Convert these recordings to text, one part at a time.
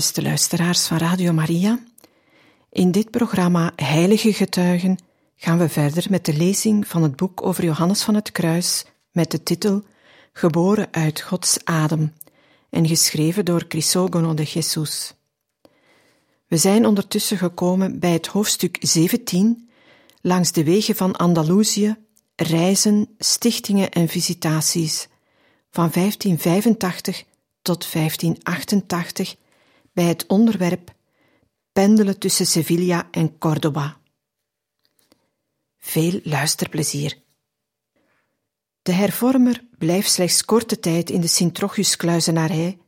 beste luisteraars van Radio Maria. In dit programma Heilige Getuigen gaan we verder met de lezing van het boek over Johannes van het Kruis met de titel Geboren uit Gods adem en geschreven door Crisogono de Jesus. We zijn ondertussen gekomen bij het hoofdstuk 17 langs de wegen van Andalusië, reizen, stichtingen en visitaties van 1585 tot 1588 bij het onderwerp Pendelen tussen Sevilla en Córdoba. Veel luisterplezier. De hervormer blijft slechts korte tijd in de Sint-Trochuskluizenarij,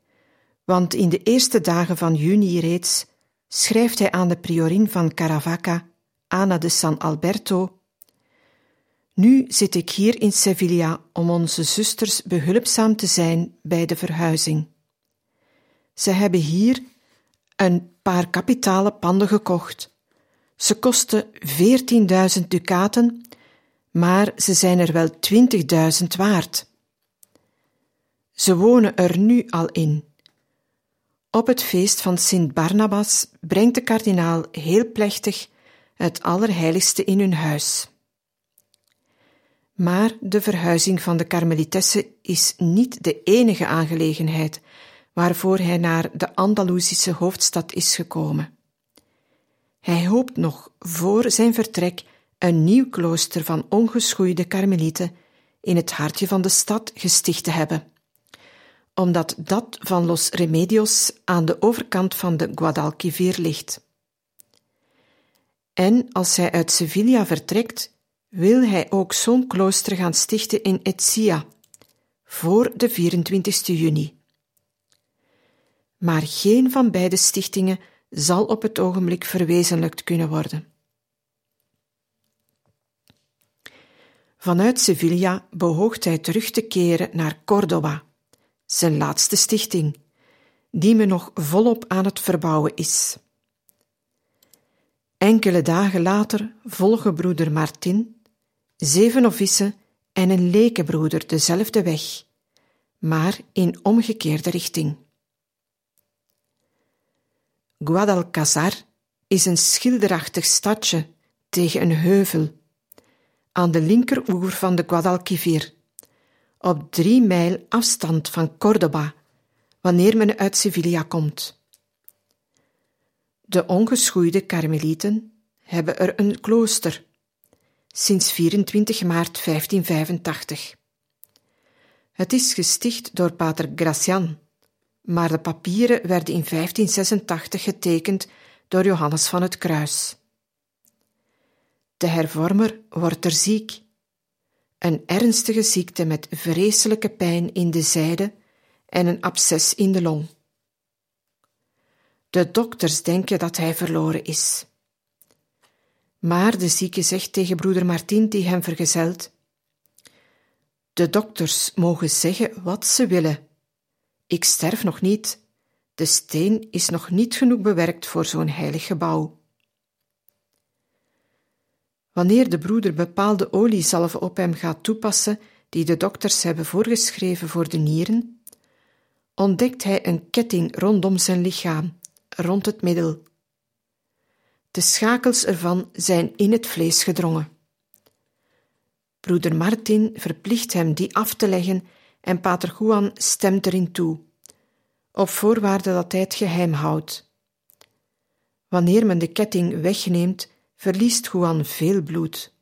want in de eerste dagen van juni reeds schrijft hij aan de priorin van Caravaca, Ana de San Alberto, Nu zit ik hier in Sevilla om onze zusters behulpzaam te zijn bij de verhuizing. Ze hebben hier een paar kapitale panden gekocht. Ze kosten veertienduizend ducaten, maar ze zijn er wel twintigduizend waard. Ze wonen er nu al in. Op het feest van Sint Barnabas brengt de kardinaal heel plechtig het Allerheiligste in hun huis. Maar de verhuizing van de Karmelitessen is niet de enige aangelegenheid waarvoor hij naar de Andalusische hoofdstad is gekomen. Hij hoopt nog voor zijn vertrek een nieuw klooster van ongeschoeide karmelieten in het hartje van de stad gesticht te hebben, omdat dat van Los Remedios aan de overkant van de Guadalquivir ligt. En als hij uit Sevilla vertrekt, wil hij ook zo'n klooster gaan stichten in Etsia, voor de 24 juni maar geen van beide stichtingen zal op het ogenblik verwezenlijkt kunnen worden. Vanuit Sevilla behoogt hij terug te keren naar Córdoba, zijn laatste stichting, die me nog volop aan het verbouwen is. Enkele dagen later volgen broeder Martin, zeven novissen en een lekenbroeder dezelfde weg, maar in omgekeerde richting. Guadalcazar is een schilderachtig stadje tegen een heuvel, aan de linkeroever van de Guadalquivir, op drie mijl afstand van Córdoba, wanneer men uit Sevilla komt. De ongeschoeide karmelieten hebben er een klooster, sinds 24 maart 1585. Het is gesticht door pater Gracian, maar de papieren werden in 1586 getekend door Johannes van het Kruis. De hervormer wordt er ziek. Een ernstige ziekte met vreselijke pijn in de zijde en een absces in de long. De dokters denken dat hij verloren is. Maar de zieke zegt tegen broeder Martin, die hem vergezelt: De dokters mogen zeggen wat ze willen ik sterf nog niet. De steen is nog niet genoeg bewerkt voor zo'n heilig gebouw. Wanneer de broeder bepaalde oliezalven op hem gaat toepassen, die de dokters hebben voorgeschreven voor de nieren, ontdekt hij een ketting rondom zijn lichaam, rond het middel. De schakels ervan zijn in het vlees gedrongen. Broeder Martin verplicht hem die af te leggen en pater Juan stemt erin toe, op voorwaarde dat hij het geheim houdt. Wanneer men de ketting wegneemt, verliest Juan veel bloed.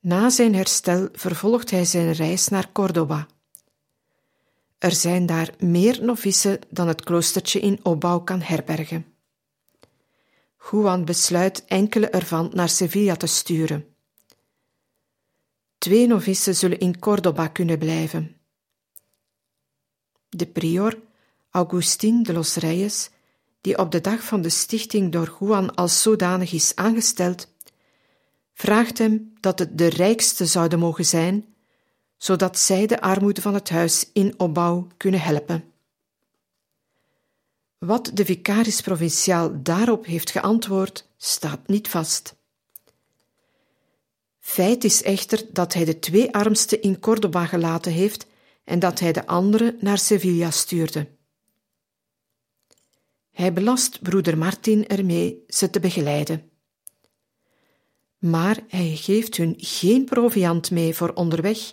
Na zijn herstel vervolgt hij zijn reis naar Córdoba. Er zijn daar meer novissen dan het kloostertje in opbouw kan herbergen. Juan besluit enkele ervan naar Sevilla te sturen. Twee novissen zullen in Córdoba kunnen blijven. De prior, Augustin de los Reyes, die op de dag van de stichting door Juan als zodanig is aangesteld, vraagt hem dat het de rijkste zouden mogen zijn, zodat zij de armoede van het huis in opbouw kunnen helpen. Wat de vicaris provinciaal daarop heeft geantwoord, staat niet vast. Feit is echter dat hij de twee armsten in Córdoba gelaten heeft en dat hij de andere naar Sevilla stuurde. Hij belast broeder Martin ermee ze te begeleiden. Maar hij geeft hun geen proviand mee voor onderweg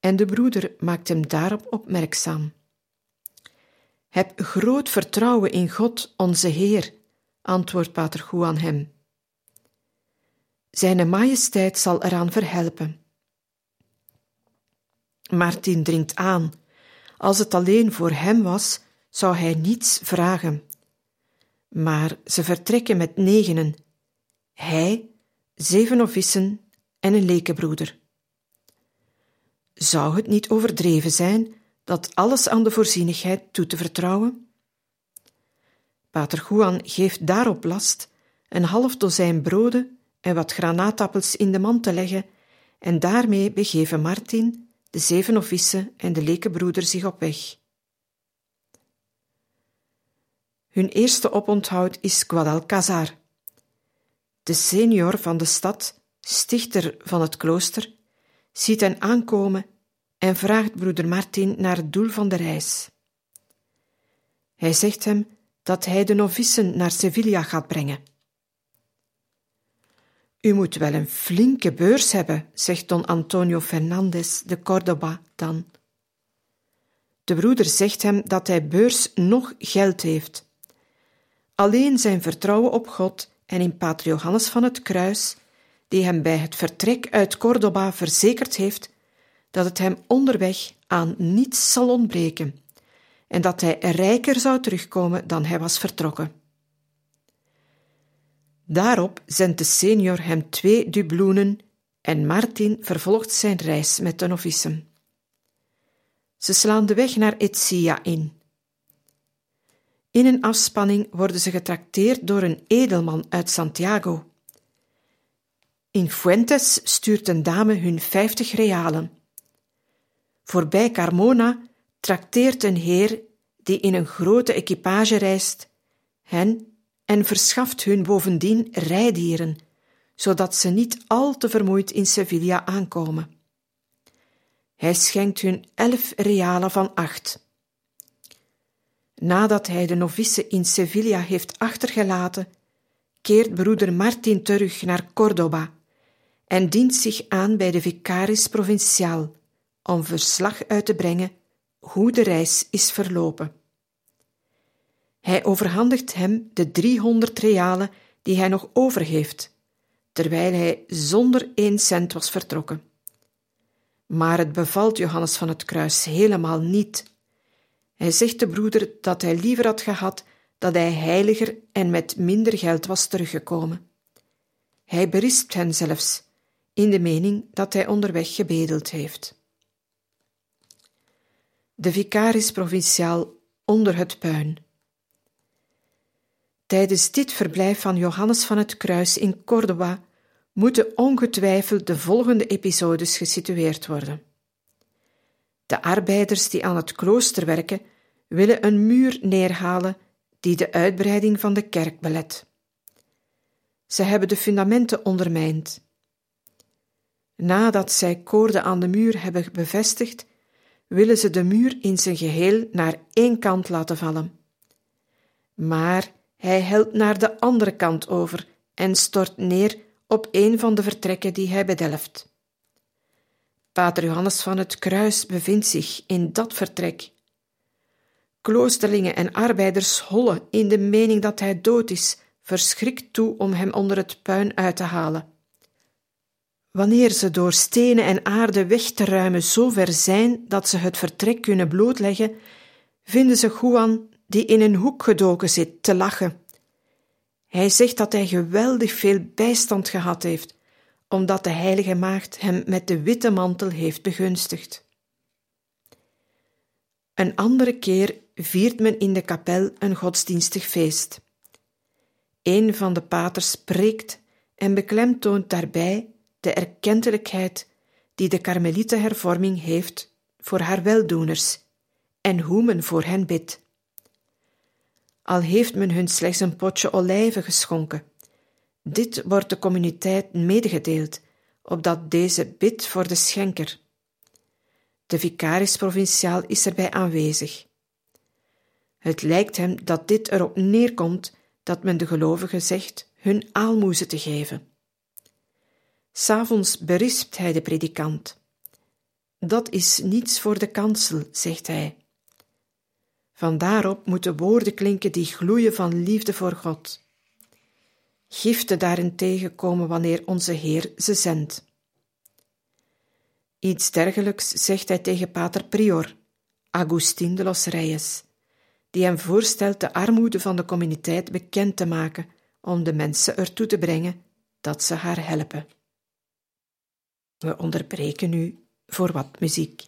en de broeder maakt hem daarop opmerkzaam. Heb groot vertrouwen in God, onze Heer, antwoordt Pater Juan hem. Zijne majesteit zal eraan verhelpen. Martin dringt aan. Als het alleen voor hem was, zou hij niets vragen. Maar ze vertrekken met negenen. Hij, zeven novissen en een lekenbroeder. Zou het niet overdreven zijn dat alles aan de voorzienigheid toe te vertrouwen? Pater Juan geeft daarop last een half dozijn broden en wat granaatappels in de mand te leggen, en daarmee begeven Martin, de zeven novissen en de lekenbroeder zich op weg. Hun eerste oponthoud is Guadalcazar. De senior van de stad, stichter van het klooster, ziet hen aankomen en vraagt broeder Martin naar het doel van de reis. Hij zegt hem dat hij de novissen naar Sevilla gaat brengen. U moet wel een flinke beurs hebben, zegt don Antonio Fernandez de Córdoba dan. De broeder zegt hem dat hij beurs nog geld heeft. Alleen zijn vertrouwen op God en in Pater Johannes van het Kruis, die hem bij het vertrek uit Córdoba verzekerd heeft dat het hem onderweg aan niets zal ontbreken en dat hij rijker zou terugkomen dan hij was vertrokken. Daarop zendt de senior hem twee dubloenen en Martin vervolgt zijn reis met de novissen. Ze slaan de weg naar Etsia in. In een afspanning worden ze getrakteerd door een edelman uit Santiago. In Fuentes stuurt een dame hun vijftig realen. Voorbij Carmona trakteert een heer die in een grote equipage reist, hen en verschaft hun bovendien rijdieren, zodat ze niet al te vermoeid in Sevilla aankomen. Hij schenkt hun elf realen van acht. Nadat hij de novice in Sevilla heeft achtergelaten, keert broeder Martin terug naar Córdoba en dient zich aan bij de vicaris provinciaal om verslag uit te brengen hoe de reis is verlopen. Hij overhandigt hem de driehonderd realen die hij nog over heeft, terwijl hij zonder één cent was vertrokken. Maar het bevalt Johannes van het Kruis helemaal niet. Hij zegt de broeder dat hij liever had gehad dat hij heiliger en met minder geld was teruggekomen. Hij berispt hen zelfs, in de mening dat hij onderweg gebedeld heeft. De vicaris provinciaal onder het puin. Tijdens dit verblijf van Johannes van het Kruis in Córdoba moeten ongetwijfeld de volgende episodes gesitueerd worden. De arbeiders die aan het klooster werken, willen een muur neerhalen die de uitbreiding van de kerk belet. Ze hebben de fundamenten ondermijnd. Nadat zij koorden aan de muur hebben bevestigd, willen ze de muur in zijn geheel naar één kant laten vallen. Maar hij helt naar de andere kant over en stort neer op een van de vertrekken die hij bedelft. Pater Johannes van het Kruis bevindt zich in dat vertrek. Kloosterlingen en arbeiders hollen in de mening dat hij dood is, verschrikt toe om hem onder het puin uit te halen. Wanneer ze door stenen en aarde weg te ruimen zo ver zijn dat ze het vertrek kunnen blootleggen, vinden ze Juan, die in een hoek gedoken zit, te lachen. Hij zegt dat hij geweldig veel bijstand gehad heeft, omdat de heilige maagd hem met de witte mantel heeft begunstigd. Een andere keer viert men in de kapel een godsdienstig feest. Een van de paters spreekt en beklemtoont daarbij de erkentelijkheid die de Karmelietenhervorming heeft voor haar weldoeners en hoe men voor hen bidt. Al heeft men hun slechts een potje olijven geschonken. Dit wordt de communiteit medegedeeld, opdat deze bidt voor de schenker. De vicaris provinciaal is erbij aanwezig. Het lijkt hem dat dit erop neerkomt dat men de gelovigen zegt hun aalmoezen te geven. S'avonds berispt hij de predikant. Dat is niets voor de kansel, zegt hij. Van daarop moeten woorden klinken die gloeien van liefde voor God. Giften daarentegen komen wanneer onze Heer ze zendt. Iets dergelijks zegt hij tegen pater Prior, Agustin de los Reyes, die hem voorstelt de armoede van de communiteit bekend te maken om de mensen ertoe te brengen dat ze haar helpen. We onderbreken nu voor wat muziek.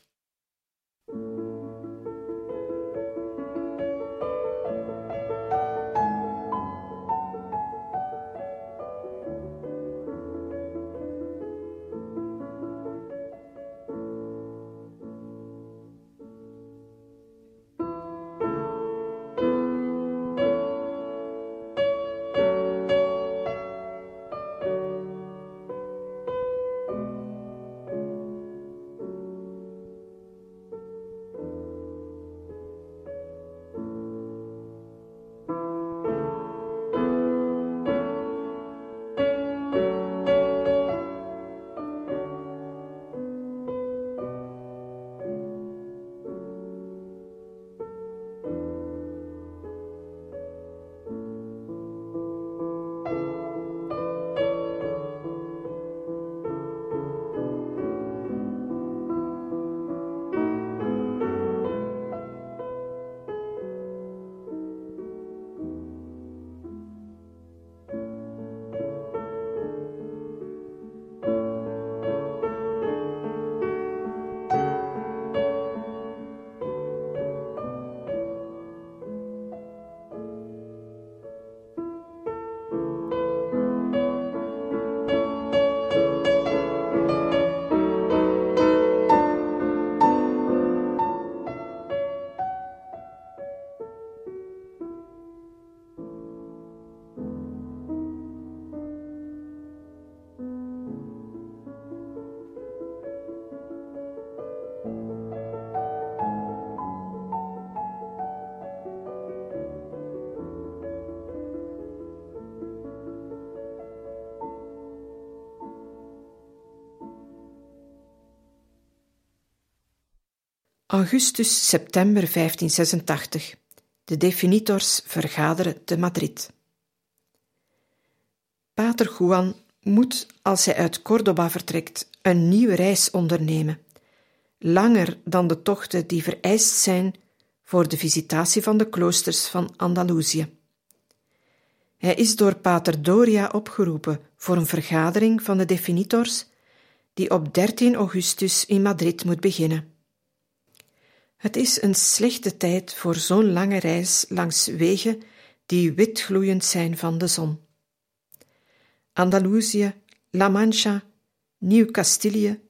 Augustus-september 1586. De definitors vergaderen te Madrid. Pater Juan moet, als hij uit Córdoba vertrekt, een nieuwe reis ondernemen, langer dan de tochten die vereist zijn voor de visitatie van de kloosters van Andalusië. Hij is door Pater Doria opgeroepen voor een vergadering van de definitors die op 13 augustus in Madrid moet beginnen. Het is een slechte tijd voor zo'n lange reis langs wegen die wit gloeiend zijn van de zon. Andalusië, La Mancha, Nieuw-Castilië.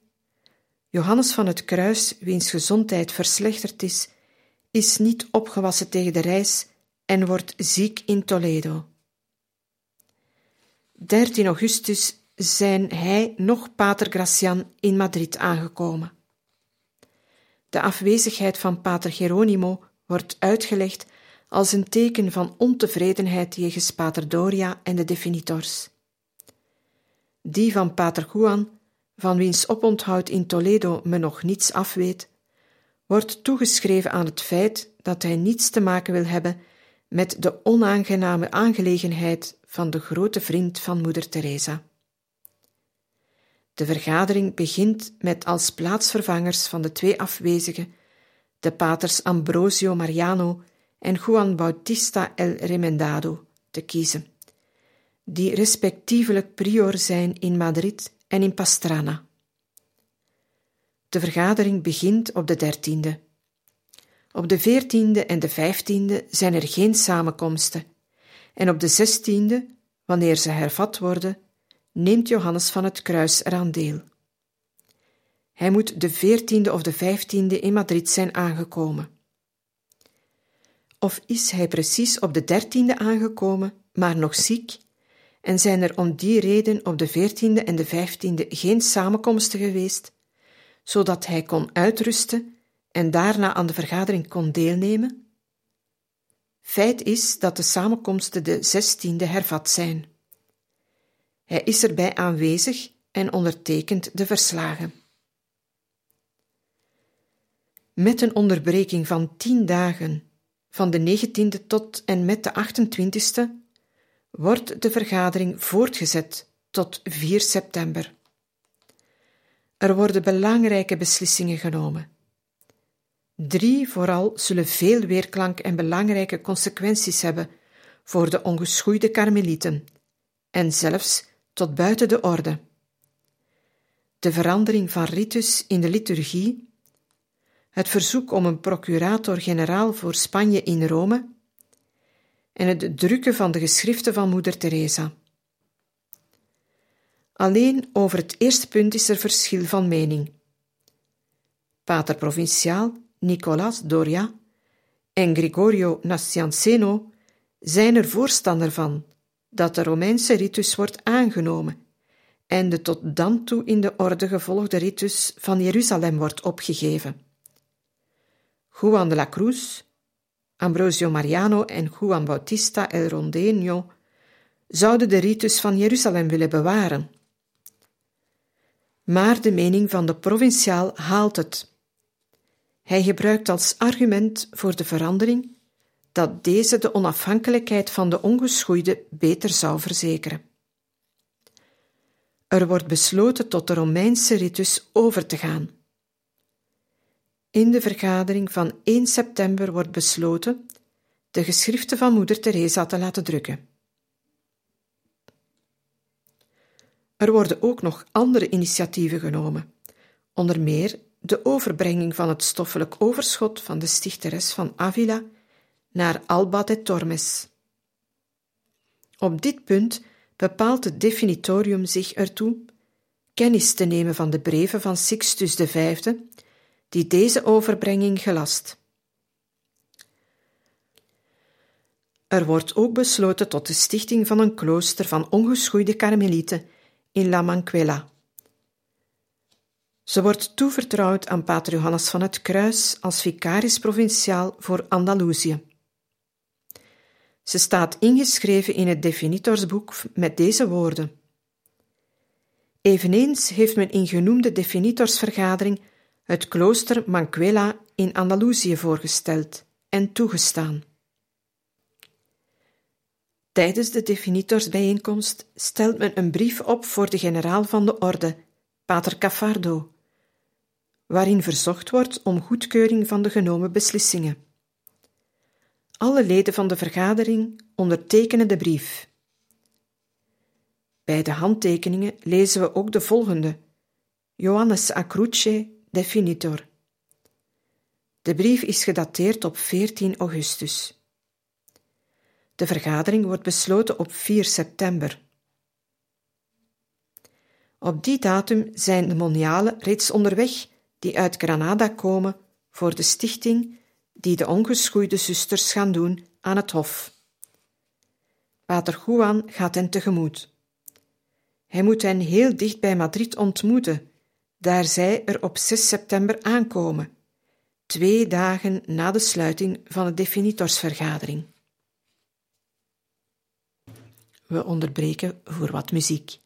Johannes van het Kruis, wiens gezondheid verslechterd is, is niet opgewassen tegen de reis en wordt ziek in Toledo. 13 augustus zijn hij nog Pater Gracian in Madrid aangekomen. De afwezigheid van Pater Geronimo wordt uitgelegd als een teken van ontevredenheid jegens Pater Doria en de definitors. Die van Pater Juan, van wiens oponthoud in Toledo men nog niets afweet, wordt toegeschreven aan het feit dat hij niets te maken wil hebben met de onaangename aangelegenheid van de grote vriend van Moeder Teresa. De vergadering begint met als plaatsvervangers van de twee afwezigen de paters Ambrosio Mariano en Juan Bautista el Remendado te kiezen, die respectievelijk prior zijn in Madrid en in Pastrana. De vergadering begint op de dertiende. Op de veertiende en de vijftiende zijn er geen samenkomsten, en op de zestiende, wanneer ze hervat worden, neemt Johannes van het Kruis eraan deel. Hij moet de veertiende of de vijftiende in Madrid zijn aangekomen. Of is hij precies op de dertiende aangekomen, maar nog ziek, en zijn er om die reden op de veertiende en de vijftiende geen samenkomsten geweest, zodat hij kon uitrusten en daarna aan de vergadering kon deelnemen? Feit is dat de samenkomsten de zestiende hervat zijn. Hij is erbij aanwezig en ondertekent de verslagen. Met een onderbreking van tien dagen, van de negentiende tot en met de 28e, wordt de vergadering voortgezet tot 4 september. Er worden belangrijke beslissingen genomen. Drie vooral zullen veel weerklank en belangrijke consequenties hebben voor de ongeschoeide karmelieten en zelfs tot buiten de orde. De verandering van ritus in de liturgie, het verzoek om een procurator-generaal voor Spanje in Rome en het drukken van de geschriften van Moeder Teresa. Alleen over het eerste punt is er verschil van mening. Pater Provinciaal Nicolas Doria en Gregorio Nacianceno zijn er voorstander van dat de Romeinse ritus wordt aangenomen en de tot dan toe in de orde gevolgde ritus van Jeruzalem wordt opgegeven. Juan de la Cruz, Ambrosio Mariano en Juan Bautista El Rondeño zouden de ritus van Jeruzalem willen bewaren. Maar de mening van de provinciaal haalt het. Hij gebruikt als argument voor de verandering dat deze de onafhankelijkheid van de ongeschoeide beter zou verzekeren. Er wordt besloten tot de Romeinse ritus over te gaan. In de vergadering van 1 september wordt besloten de geschriften van Moeder Teresa te laten drukken. Er worden ook nog andere initiatieven genomen, onder meer de overbrenging van het stoffelijk overschot van de stichteres van Avila naar Alba de Tormes. Op dit punt bepaalt het definitorium zich ertoe kennis te nemen van de brieven van Sixtus V, die deze overbrenging gelast. Er wordt ook besloten tot de stichting van een klooster van ongeschoeide karmelieten in La Manquela. Ze wordt toevertrouwd aan Pater Johannes van het Kruis als vicaris provinciaal voor Andalusië. Ze staat ingeschreven in het definitorsboek met deze woorden. Eveneens heeft men in genoemde definitorsvergadering het klooster Manquela in Andalusië voorgesteld en toegestaan. Tijdens de definitorsbijeenkomst stelt men een brief op voor de generaal van de orde, Pater Cafardo, waarin verzocht wordt om goedkeuring van de genomen beslissingen. Alle leden van de vergadering ondertekenen de brief. Bij de handtekeningen lezen we ook de volgende: Johannes Acruce, definitor. De brief is gedateerd op 14 augustus. De vergadering wordt besloten op 4 september. Op die datum zijn de monialen reeds onderweg die uit Granada komen voor de stichting die de ongeschoeide zusters gaan doen aan het hof. Pater Juan gaat hen tegemoet. Hij moet hen heel dicht bij Madrid ontmoeten, daar zij er op 6 september aankomen, twee dagen na de sluiting van de definitorsvergadering. We onderbreken voor wat muziek.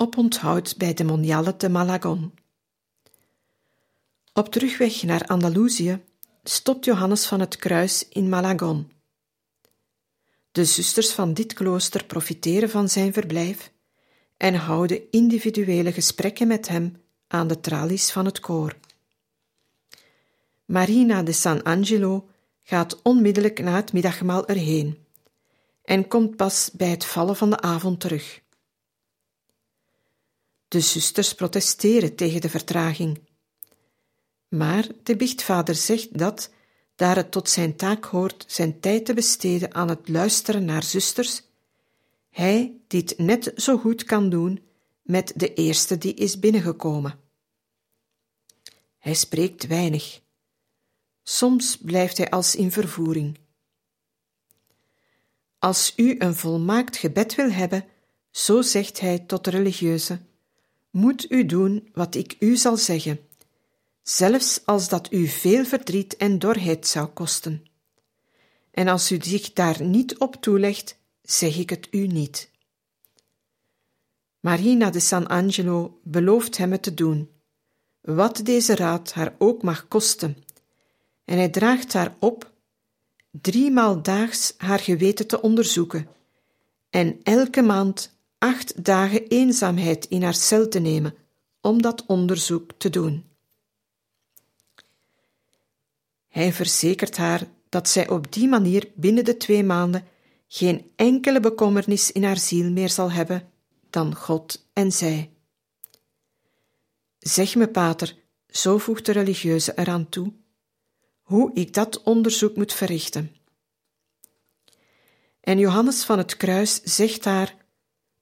Op onthoud bij de Moniale te Malagon. Op terugweg naar Andalusië stopt Johannes van het Kruis in Malagon. De zusters van dit klooster profiteren van zijn verblijf en houden individuele gesprekken met hem aan de tralies van het koor. Marina de San Angelo gaat onmiddellijk na het middagmaal erheen en komt pas bij het vallen van de avond terug. De zusters protesteren tegen de vertraging. Maar de biechtvader zegt dat, daar het tot zijn taak hoort zijn tijd te besteden aan het luisteren naar zusters, hij dit net zo goed kan doen met de eerste die is binnengekomen. Hij spreekt weinig. Soms blijft hij als in vervoering. Als u een volmaakt gebed wil hebben, zo zegt hij tot de religieuze, moet u doen wat ik u zal zeggen, zelfs als dat u veel verdriet en dorheid zou kosten. En als u zich daar niet op toelegt, zeg ik het u niet. Marina de San Angelo belooft hem het te doen, wat deze raad haar ook mag kosten, en hij draagt haar op driemaal daags haar geweten te onderzoeken en elke maand acht dagen eenzaamheid in haar cel te nemen om dat onderzoek te doen. Hij verzekert haar dat zij op die manier binnen de twee maanden geen enkele bekommernis in haar ziel meer zal hebben dan God en zij. Zeg me, pater, zo voegt de religieuze eraan toe, hoe ik dat onderzoek moet verrichten. En Johannes van het Kruis zegt haar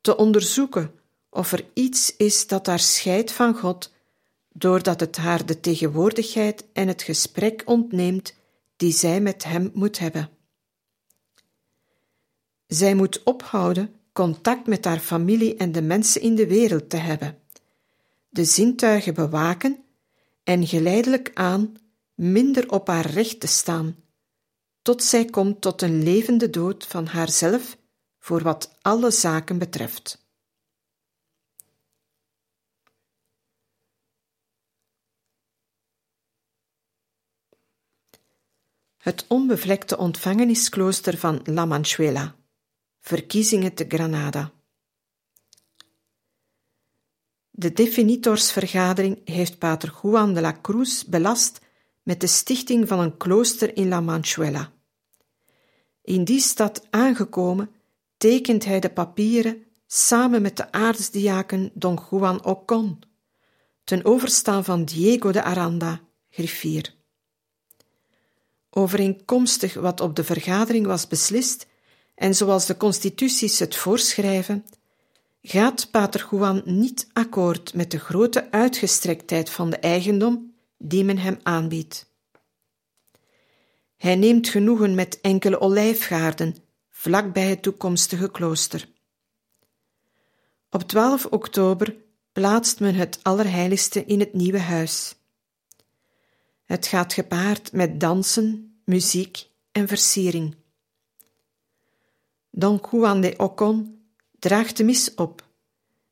te onderzoeken of er iets is dat haar scheidt van God, doordat het haar de tegenwoordigheid en het gesprek ontneemt die zij met hem moet hebben. Zij moet ophouden contact met haar familie en de mensen in de wereld te hebben, de zintuigen bewaken en geleidelijk aan minder op haar recht te staan, tot zij komt tot een levende dood van haarzelf voor wat alle zaken betreft. Het onbevlekte ontvangenisklooster van La Manchuela. Verkiezingen te Granada. De definitorsvergadering heeft pater Juan de la Cruz belast met de stichting van een klooster in La Manchuela. In die stad aangekomen, tekent hij de papieren samen met de aartsdiaken Don Juan Ocon, ten overstaan van Diego de Aranda, griffier. Overeenkomstig wat op de vergadering was beslist, en zoals de constituties het voorschrijven, gaat Pater Juan niet akkoord met de grote uitgestrektheid van de eigendom die men hem aanbiedt. Hij neemt genoegen met enkele olijfgaarden vlak bij het toekomstige klooster. Op 12 oktober plaatst men het Allerheiligste in het nieuwe huis. Het gaat gepaard met dansen, muziek en versiering. Don Juan de Ocon draagt de mis op,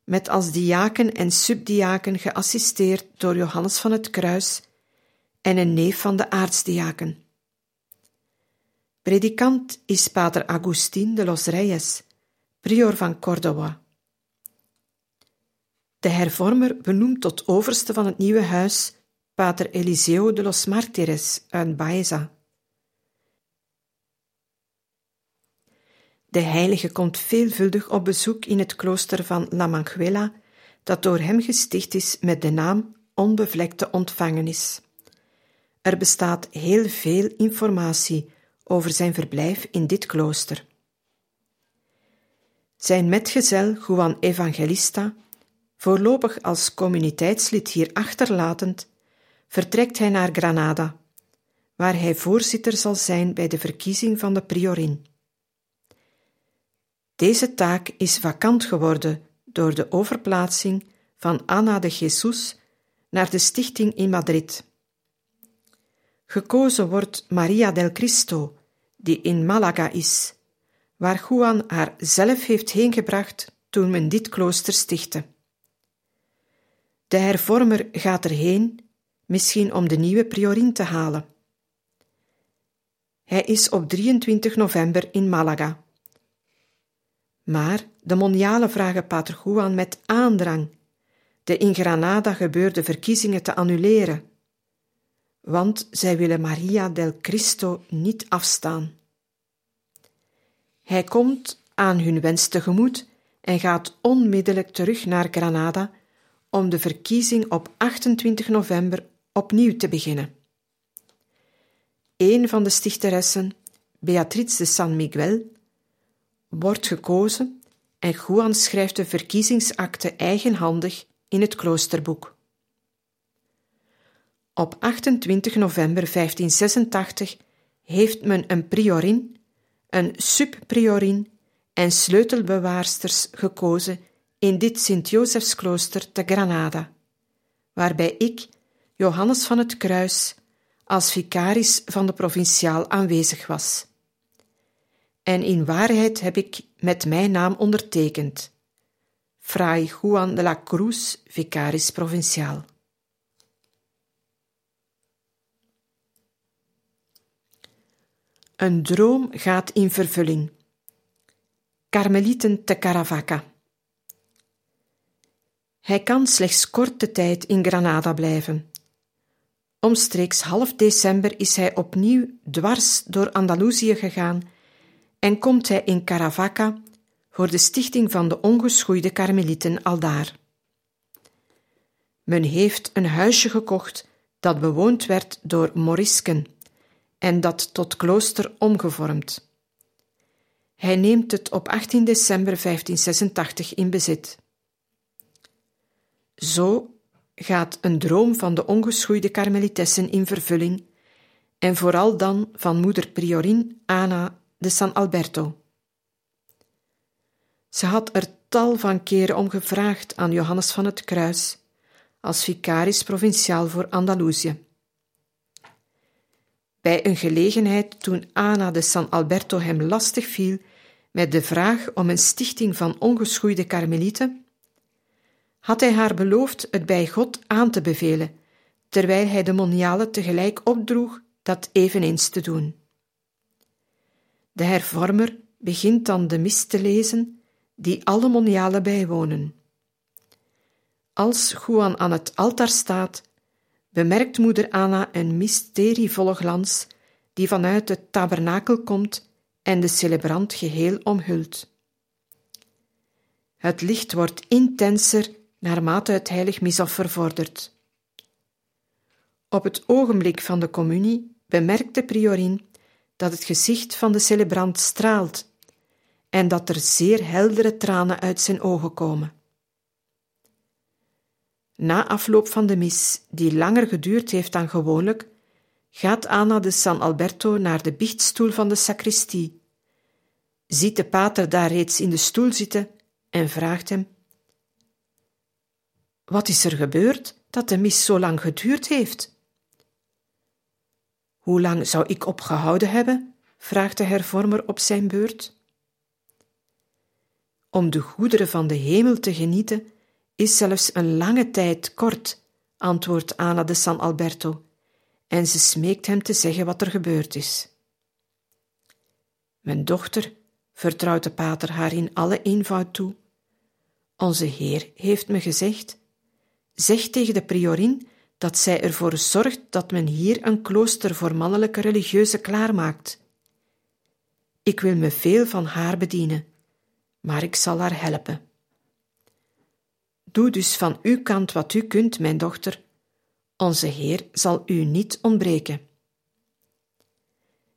met als diaken en subdiaken geassisteerd door Johannes van het Kruis en een neef van de aartsdiaken. Predikant is pater Agustín de los Reyes, prior van Córdoba. De hervormer benoemt tot overste van het nieuwe huis pater Eliseo de los Martires uit Baeza. De heilige komt veelvuldig op bezoek in het klooster van La Manchuela, dat door hem gesticht is met de naam Onbevlekte Ontvangenis. Er bestaat heel veel informatie over zijn verblijf in dit klooster. Zijn metgezel Juan Evangelista, voorlopig als communiteitslid hier achterlatend, vertrekt hij naar Granada, waar hij voorzitter zal zijn bij de verkiezing van de priorin. Deze taak is vakant geworden door de overplaatsing van Ana de Jesus naar de stichting in Madrid. Gekozen wordt Maria del Cristo, die in Malaga is, waar Juan haar zelf heeft heengebracht toen men dit klooster stichtte. De hervormer gaat erheen, misschien om de nieuwe priorin te halen. Hij is op 23 november in Malaga. Maar de monialen vragen Pater Juan met aandrang de in Granada gebeurde verkiezingen te annuleren, want zij willen Maria del Cristo niet afstaan. Hij komt aan hun wens tegemoet en gaat onmiddellijk terug naar Granada om de verkiezing op 28 november opnieuw te beginnen. Een van de stichteressen, Beatrice de San Miguel, wordt gekozen en Juan schrijft de verkiezingsakte eigenhandig in het kloosterboek. Op 28 november 1586 heeft men een priorin, een subpriorin en sleutelbewaarsters gekozen in dit Sint-Josefsklooster te Granada, waarbij ik, Johannes van het Kruis, als vicaris van de provinciaal aanwezig was. En in waarheid heb ik met mijn naam ondertekend. Fray Juan de la Cruz, vicaris provinciaal. Een droom gaat in vervulling. Karmelieten te Caravaca. Hij kan slechts korte tijd in Granada blijven. Omstreeks half december is hij opnieuw dwars door Andalusië gegaan en komt hij in Caravaca voor de stichting van de ongeschoeide karmelieten aldaar. Men heeft een huisje gekocht dat bewoond werd door morisken en dat tot klooster omgevormd. Hij neemt het op 18 december 1586 in bezit. Zo gaat een droom van de ongeschoeide karmelitessen in vervulling, en vooral dan van moeder Priorin Ana de San Alberto. Ze had er tal van keren om gevraagd aan Johannes van het Kruis, als vicaris provinciaal voor Andalusië. Bij een gelegenheid toen Ana de San Alberto hem lastig viel met de vraag om een stichting van ongeschoeide karmelieten, had hij haar beloofd het bij God aan te bevelen, terwijl hij de monialen tegelijk opdroeg dat eveneens te doen. De hervormer begint dan de mis te lezen die alle monialen bijwonen. Als Juan aan het altaar staat, bemerkt moeder Anna een mysterievolle glans die vanuit het tabernakel komt en de celebrant geheel omhult. Het licht wordt intenser naarmate het heilig misoffer vordert. Op het ogenblik van de communie bemerkt de priorin dat het gezicht van de celebrant straalt en dat er zeer heldere tranen uit zijn ogen komen. Na afloop van de mis, die langer geduurd heeft dan gewoonlijk, gaat Anna de San Alberto naar de biechtstoel van de sacristie, ziet de pater daar reeds in de stoel zitten en vraagt hem: Wat is er gebeurd dat de mis zo lang geduurd heeft? Hoe lang zou ik opgehouden hebben? vraagt de hervormer op zijn beurt. Om de goederen van de hemel te genieten is zelfs een lange tijd kort, antwoordt Ana de San Alberto, en ze smeekt hem te zeggen wat er gebeurd is. Mijn dochter, vertrouwt de pater haar in alle eenvoud toe. Onze Heer heeft me gezegd: zeg tegen de priorin dat zij ervoor zorgt dat men hier een klooster voor mannelijke religieuzen klaarmaakt. Ik wil me veel van haar bedienen maar ik zal haar helpen. Doe dus van uw kant wat u kunt, mijn dochter. Onze Heer zal u niet ontbreken.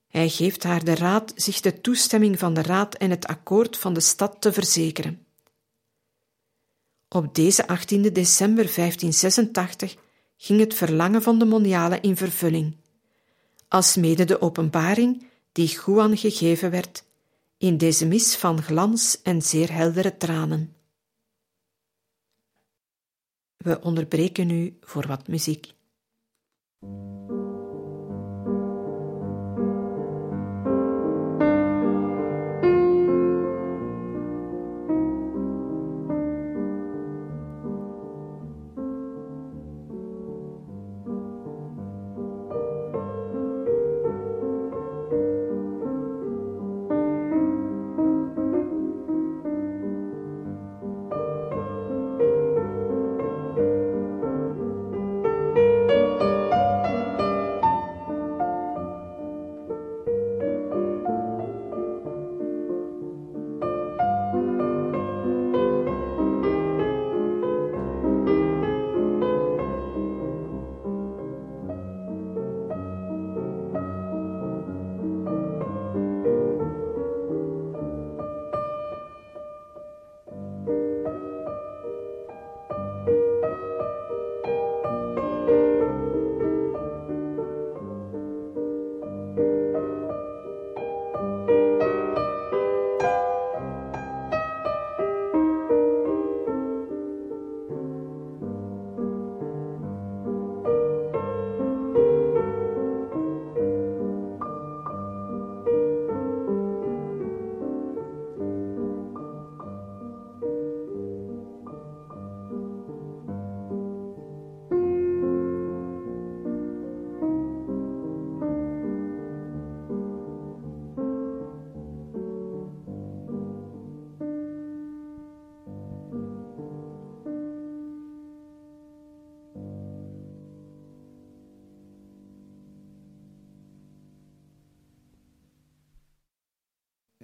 Hij geeft haar de raad zich de toestemming van de raad en het akkoord van de stad te verzekeren. Op deze 18 december 1586 ging het verlangen van de monialen in vervulling, alsmede de openbaring die Juan gegeven werd in deze mis van glans en zeer heldere tranen. We onderbreken nu voor wat muziek.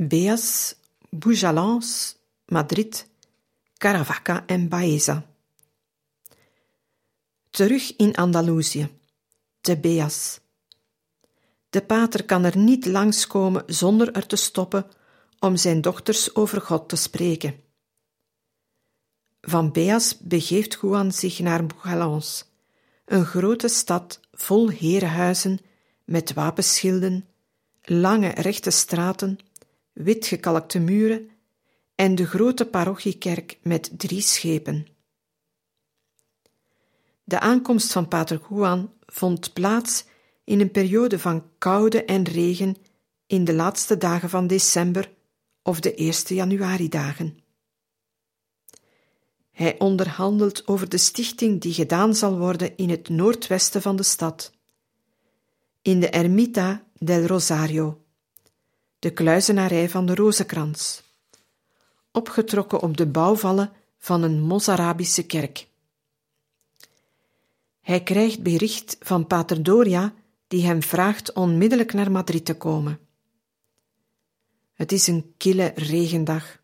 Beas, Boujalans, Madrid, Caravaca en Baeza. Terug in Andalusië, te Beas. De pater kan er niet langskomen zonder er te stoppen om zijn dochters over God te spreken. Van Beas begeeft Juan zich naar Bougalans, een grote stad vol herenhuizen met wapenschilden, lange rechte straten, witgekalkte muren en de grote parochiekerk met drie schepen. De aankomst van Pater Juan vond plaats in een periode van koude en regen in de laatste dagen van december of de eerste januaridagen. Hij onderhandelt over de stichting die gedaan zal worden in het noordwesten van de stad, in de Ermita del Rosario, de kluizenarij van de Rozenkrans, opgetrokken op de bouwvallen van een Mozarabische kerk. Hij krijgt bericht van Pater Doria, die hem vraagt onmiddellijk naar Madrid te komen. Het is een kille regendag.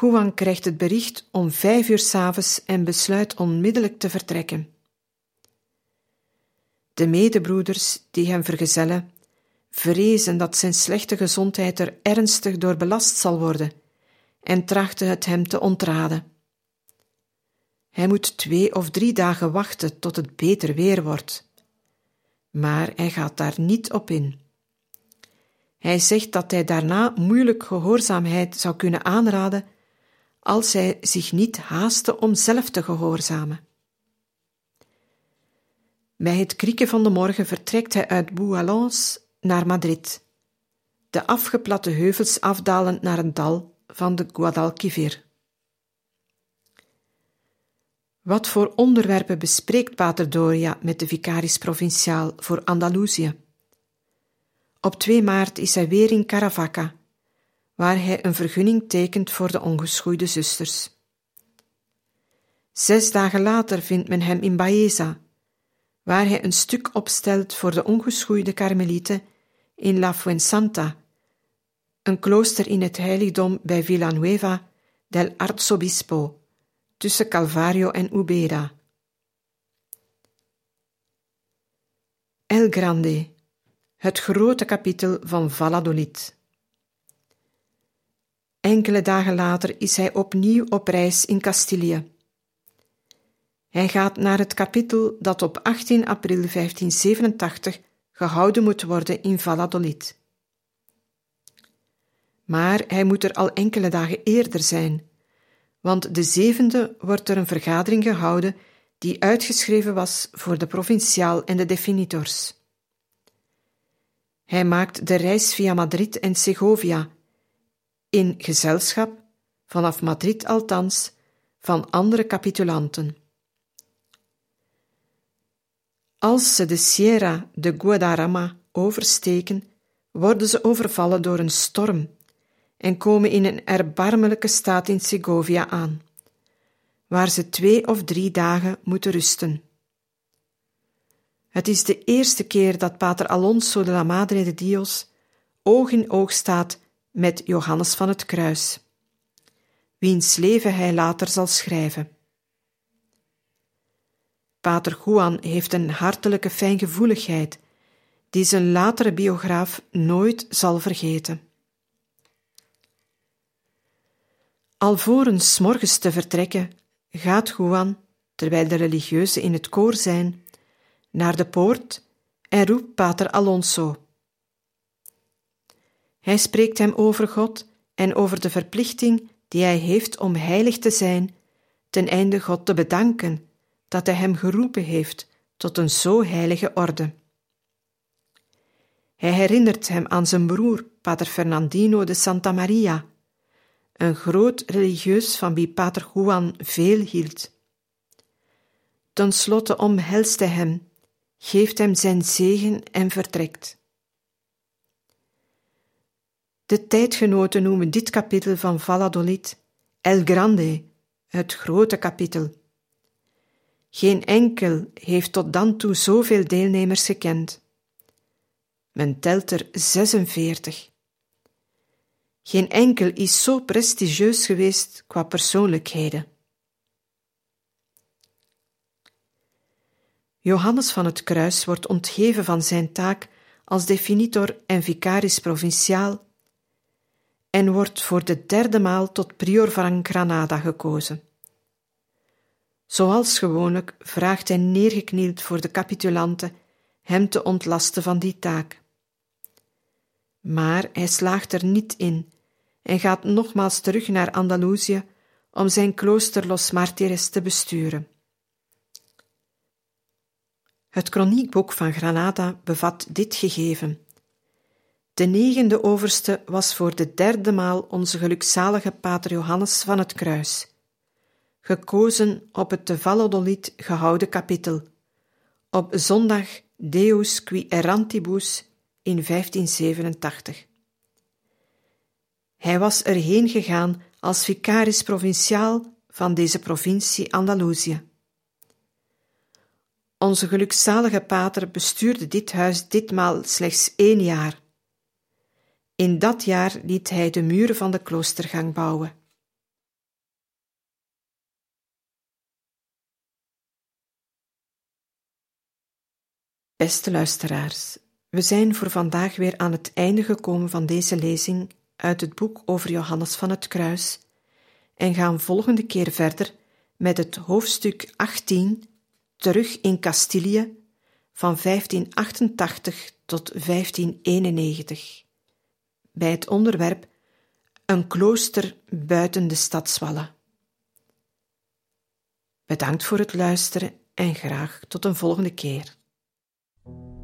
Juan krijgt het bericht om vijf uur s'avonds en besluit onmiddellijk te vertrekken. De medebroeders die hem vergezellen, vrezen dat zijn slechte gezondheid er ernstig door belast zal worden en trachten het hem te ontraden. Hij moet twee of drie dagen wachten tot het beter weer wordt. Maar hij gaat daar niet op in. Hij zegt dat hij daarna moeilijk gehoorzaamheid zou kunnen aanraden als hij zich niet haastte om zelf te gehoorzamen. Bij het krieken van de morgen vertrekt hij uit Boualans naar Madrid, de afgeplatte heuvels afdalend naar een dal van de Guadalquivir. Wat voor onderwerpen bespreekt Pater Doria met de vicaris provinciaal voor Andalusië? Op 2 maart is hij weer in Caravaca, waar hij een vergunning tekent voor de ongeschoeide zusters. Zes dagen later vindt men hem in Baeza, waar hij een stuk opstelt voor de ongeschoeide karmelieten in La Fuensanta, een klooster in het heiligdom bij Villanueva del Arzobispo, tussen Calvario en Ubeda. El Grande, het grote kapitel van Valladolid. Enkele dagen later is hij opnieuw op reis in Castilië. Hij gaat naar het kapitel dat op 18 april 1587 gehouden moet worden in Valladolid. Maar hij moet er al enkele dagen eerder zijn, want de zevende wordt er een vergadering gehouden die uitgeschreven was voor de provinciaal en de definitors. Hij maakt de reis via Madrid en Segovia in gezelschap, vanaf Madrid althans, van andere capitulanten. Als ze de Sierra de Guadarrama oversteken, worden ze overvallen door een storm en komen in een erbarmelijke staat in Segovia aan, waar ze twee of drie dagen moeten rusten. Het is de eerste keer dat Pater Alonso de la Madre de Dios oog in oog staat met Johannes van het Kruis, wiens leven hij later zal schrijven. Pater Juan heeft een hartelijke fijngevoeligheid die zijn latere biograaf nooit zal vergeten. Alvorens morgens te vertrekken, gaat Juan, terwijl de religieuzen in het koor zijn, naar de poort en roept Pater Alonso. Hij spreekt hem over God en over de verplichting die hij heeft om heilig te zijn, ten einde God te bedanken dat hij hem geroepen heeft tot een zo heilige orde. Hij herinnert hem aan zijn broer, Pater Fernandino de Santa Maria, een groot religieus van wie Pater Juan veel hield. Ten slotte omhelst hij hem, geeft hem zijn zegen en vertrekt. De tijdgenoten noemen dit kapitel van Valladolid El Grande, het grote kapitel. Geen enkel heeft tot dan toe zoveel deelnemers gekend. Men telt er 46. Geen enkel is zo prestigieus geweest qua persoonlijkheden. Johannes van het Kruis wordt ontheven van zijn taak als definitor en vicaris provinciaal en wordt voor de derde maal tot prior van Granada gekozen. Zoals gewoonlijk vraagt hij neergeknield voor de capitulanten hem te ontlasten van die taak. Maar hij slaagt er niet in en gaat nogmaals terug naar Andalusië om zijn klooster Los Martires te besturen. Het kroniekboek van Granada bevat dit gegeven. De negende overste was voor de derde maal onze gelukzalige pater Johannes van het Kruis, gekozen op het te Valladolid gehouden kapittel, op zondag Deus qui errantibus in 1587. Hij was erheen gegaan als vicaris provinciaal van deze provincie Andalusië. Onze gelukzalige pater bestuurde dit huis ditmaal slechts één jaar. In dat jaar liet hij de muren van de kloostergang bouwen. Beste luisteraars, we zijn voor vandaag weer aan het einde gekomen van deze lezing uit het boek over Johannes van het Kruis en gaan volgende keer verder met het hoofdstuk 18 terug in Castilië van 1588 tot 1591 bij het onderwerp Een klooster buiten de stadswallen. Bedankt voor het luisteren en graag tot een volgende keer. you